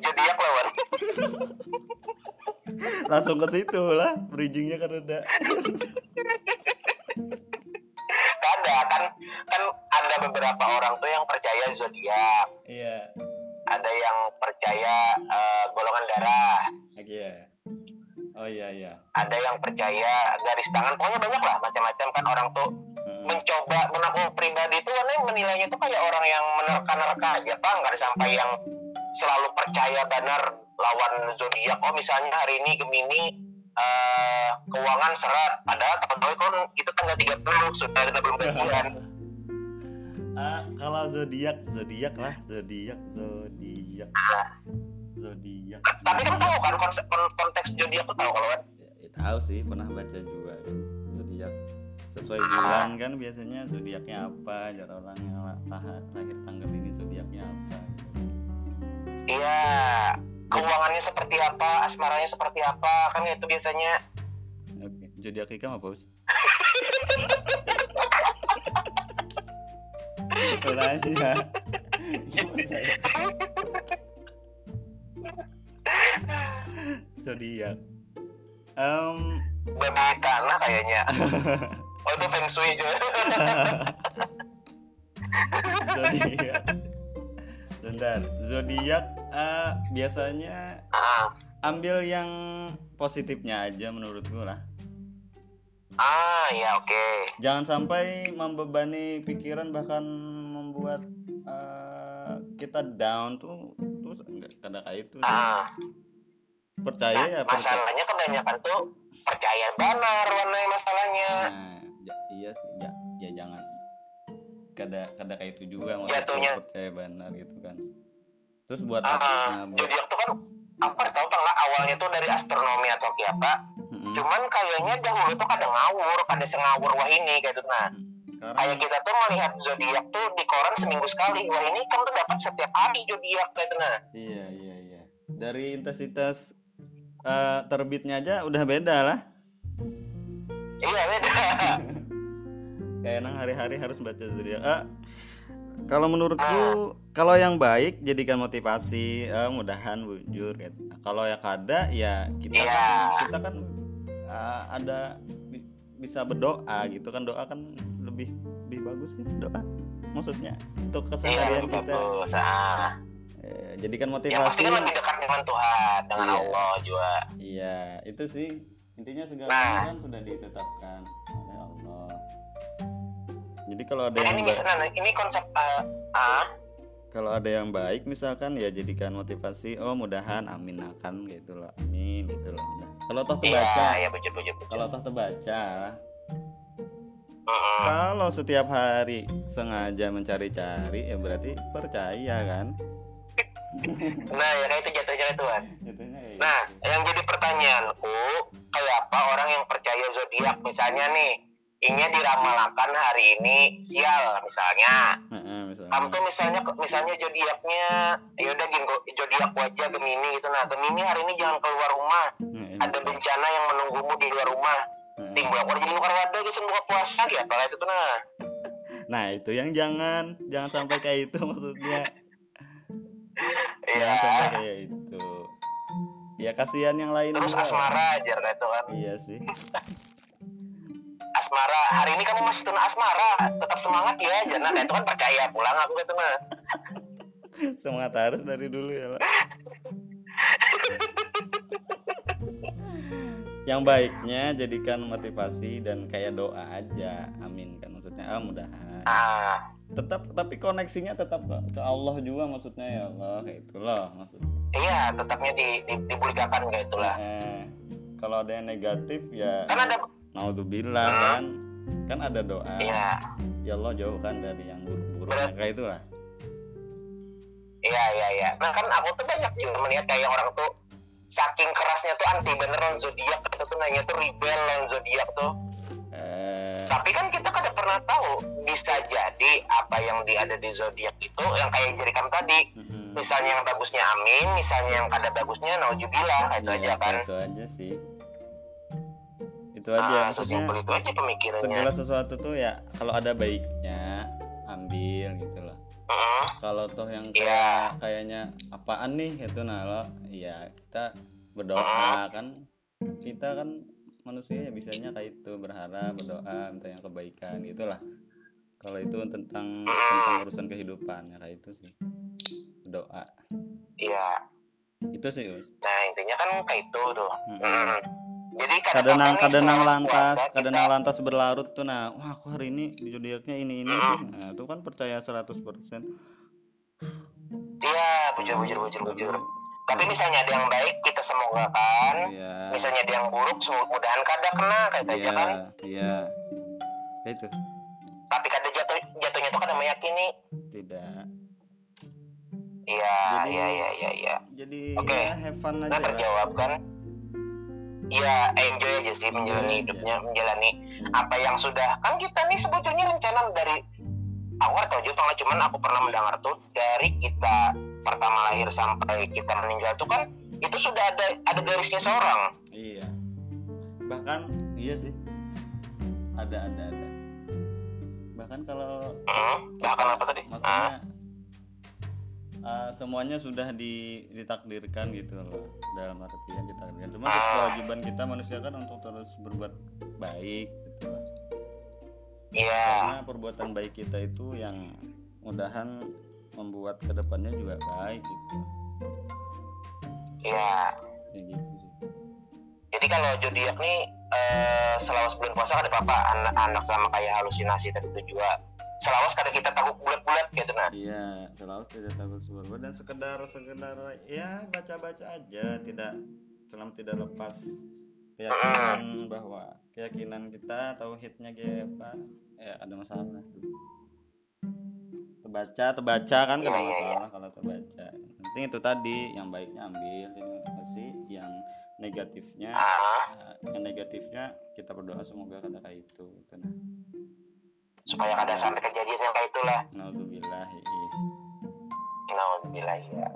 zodiak lawan langsung ke situ lah bridgingnya kan udah ada kan kan ada beberapa orang tuh yang percaya zodiak. Iya. Ada yang percaya eh, golongan darah. Lagi ya? Oh iya iya. Ada yang percaya garis tangan. Pokoknya banyak lah macam-macam kan orang tuh Mm-mm. mencoba menurut aku pribadi tuh karena menilainya tuh kayak orang yang menerka-nerka aja pak. Nggak ada sampai yang selalu percaya benar lawan zodiak. Oh misalnya hari ini gemini eh, keuangan seret padahal tahu kan itu tanggal 30 sudah ada belum gajian ah kalau zodiak zodiak lah zodiak zodiak. Zodiak. Tapi kan tahu kan konsep kon- konteks zodiak tuh tahu kalau kan? Ya, ya, tahu sih pernah baca juga kan zodiak. Sesuai bulan kan biasanya zodiaknya apa jar orang yang la- lah- lahir tanggal ini iya. Keuangannya seperti apa? Asmaranya seperti apa? Kan itu biasanya. Oke zodiak Ika apa bos Nanya. Ya, zodiak. Em, babi tanah kayaknya. Oh itu feng shui juga. Zodiak. Bentar. Zodiak eh, biasanya ah. ambil yang positifnya aja menurutku lah. Ah ya oke. Jangan sampai membebani pikiran bahkan membuat eh, kita down tuh terus enggak kada kayak itu. Ah. Percaya ya Nah, percaya. masalahnya kebanyakan tuh percaya benar warna masalahnya. Nah iya sih ya, ya jangan. Kada kada kayak itu juga maksudnya Jatuhnya. percaya benar gitu kan terus buat ah apa nah, buat zodiak tuh kan apa tahu kan nggak awalnya tuh dari astronomi atau apa Mm-mm. cuman kayaknya dahulu tuh kadang ngawur kadang sengawur wah ini gitu nah sekarang kayak kita tuh melihat zodiak tuh di koran seminggu sekali wah ini kan tuh dapat setiap hari zodiak gitu nah Iya iya iya. Dari intensitas eh, terbitnya aja udah beda lah. iya beda Kayak nang hari-hari harus baca zodiak. Ah, kalau menurutku kalau yang baik jadikan motivasi, eh, mudahan bujur gitu. Nah, kalau yang kada ya kita Iya. kan, kita kan eh, ada bi- bisa berdoa gitu kan doa kan lebih lebih bagus ya doa. Maksudnya untuk keseharian lebih kita bagus ah eh, jadikan pasti motivasi. kan lebih dekat dengan Tuhan dengan Iya. Allah juga Iya, itu sih intinya segala Nah. kan sudah ditetapkan. Jadi kalau ada yang ini ini konsep uh, ah kalau ada yang baik misalkan ya jadikan motivasi. Oh, mudahan amin akan gitu loh. Amin gitu loh. Nah, kalau toh terbaca, iya ya bujur bujur bujur kalau toh terbaca, Mm-mm. kalau setiap hari sengaja mencari-cari ya berarti percaya kan? nah ya kayak itu jatuhnya Tuhan Nah, gitu. yang jadi pertanyaanku, kayak apa orang yang percaya zodiak misalnya nih, ini diramalkan hari ini sial misalnya. Heeh, misalnya. Kamu tuh misalnya misalnya zodiaknya, ya udah gini kok, zodiak wajah Gemini gitu. Nah, Gemini hari ini jangan keluar rumah. Heeh, Ada bencana yang menunggumu di luar rumah. Heeh. Timbul aku jadi luar wadah guys buka puasa ya, kalau itu tuh nah. Nah, itu yang jangan jangan sampai kayak itu maksudnya. Jangan Iya. sampai kayak itu. Ya kasihan yang lain Terus juga. asmara aja kayak itu kan. Iya sih. Asmara, hari ini kamu masih tuna asmara, tetap semangat ya. Jangan kayak itu kan percaya pulang aku gitu nah. Semangat harus dari dulu ya, Pak. yang baiknya jadikan motivasi dan kayak doa aja. Amin kan maksudnya. Ah, mudahan. Ah, Tetap tapi koneksinya tetap ke, ke Allah juga maksudnya ya Allah kayak itu loh maksudnya. iya tetapnya di, di dibulgakan kayak itulah. Eh, kalau ada yang negatif ya Kan ada naudzubillah Hmm. kan. Kan ada doa. iya Ya Allah jauhkan dari yang buruk-buruk. Nah, kayak itulah. iya iya iya. Nah kan aku tuh banyak juga melihat kayak orang tuh saking kerasnya tuh anti bener lawan zodiak itu tuh nanya tuh rebel lawan zodiak tuh. Eh, Tapi kan kita kan pernah tahu bisa jadi apa yang di ada di zodiak itu yang kayak jerikan tadi. mm-mm. Misalnya yang bagusnya amin, misalnya yang kada bagusnya naujubillah itu Iya, aja kan. Itu aja sih. Itu aja Ah, maksudnya. itu aja pemikirannya. Segala sesuatu tuh ya kalau ada baiknya ambil gitu loh. Mm-mm. kalau toh yang Iya. kayak kayaknya apaan nih gitu nah lo ya kita berdoa kan kita kan manusia ya bisanya kayak itu berharap berdoa minta yang kebaikan gitulah kalau itu tentang tentang urusan kehidupan ya kayak itu sih doa Iya. itu sih Us. Nah intinya kan kayak itu tuh. Mm-mm. Mm. Jadi kadang kadang lantas kadang lantas berlarut tuh nah wah aku hari ini di zodiaknya ini ini sih nah itu kan percaya 100% Iya, bujur bujur bujur bujur. Tapi misalnya ada yang baik kita semoga kan. iya Misalnya ada yang buruk mudah-mudahan kada kena kayak aja iya kan. iya Kayak itu Tapi kada jatuh jatuhnya tuh kada meyakini. tidak Iya, iya, iya, iya, iya. jadi Oke. ya have fun Nah aja lah terjawab kan? Iya, enjoy aja sih menjalani Enjoy hidupnya, menjalani apa yang sudah kan kita nih sebetulnya rencana dari aku nggak tahu juga Bang, cuman aku pernah mendengar tuh dari kita pertama lahir sampai kita meninggal tuh kan itu sudah ada ada garisnya seorang. iya. Bahkan iya sih. Ada ada ada. Bahkan kalau Hmm, bahkan apa tadi? Maksudnya uh, semuanya sudah di, ditakdirkan gitu loh dalam artian ditakdirkan cuma Ah. kewajiban kita manusia kan untuk terus berbuat baik gitu loh. Iya, karena perbuatan baik kita itu yang mudahan membuat ke depannya juga baik gitu iya. ya gitu sih Jadi kalau zodiak nih eh, selama sebulan puasa ada apa anak-anak sama kayak halusinasi tadi itu juga. Selawas kadang kita tahu bulat-bulat gitu nah. Iya, selalu tidak takut suara dan sekedar sekedar ya baca-baca aja, tidak selama tidak lepas keyakinan bahwa keyakinan kita tauhidnya kayak apa ya ada masalah. Terbaca, terbaca kan gak ada iya, masalah kalau terbaca. Yang penting itu tadi yang baiknya ambil, yang kasih, yang negatifnya ya, yang negatifnya kita berdoa semoga kayak itu gitu nah. Supaya kada sampai kejadian yang kayak itulah. Nauzubillah. Alhamdulillah ya.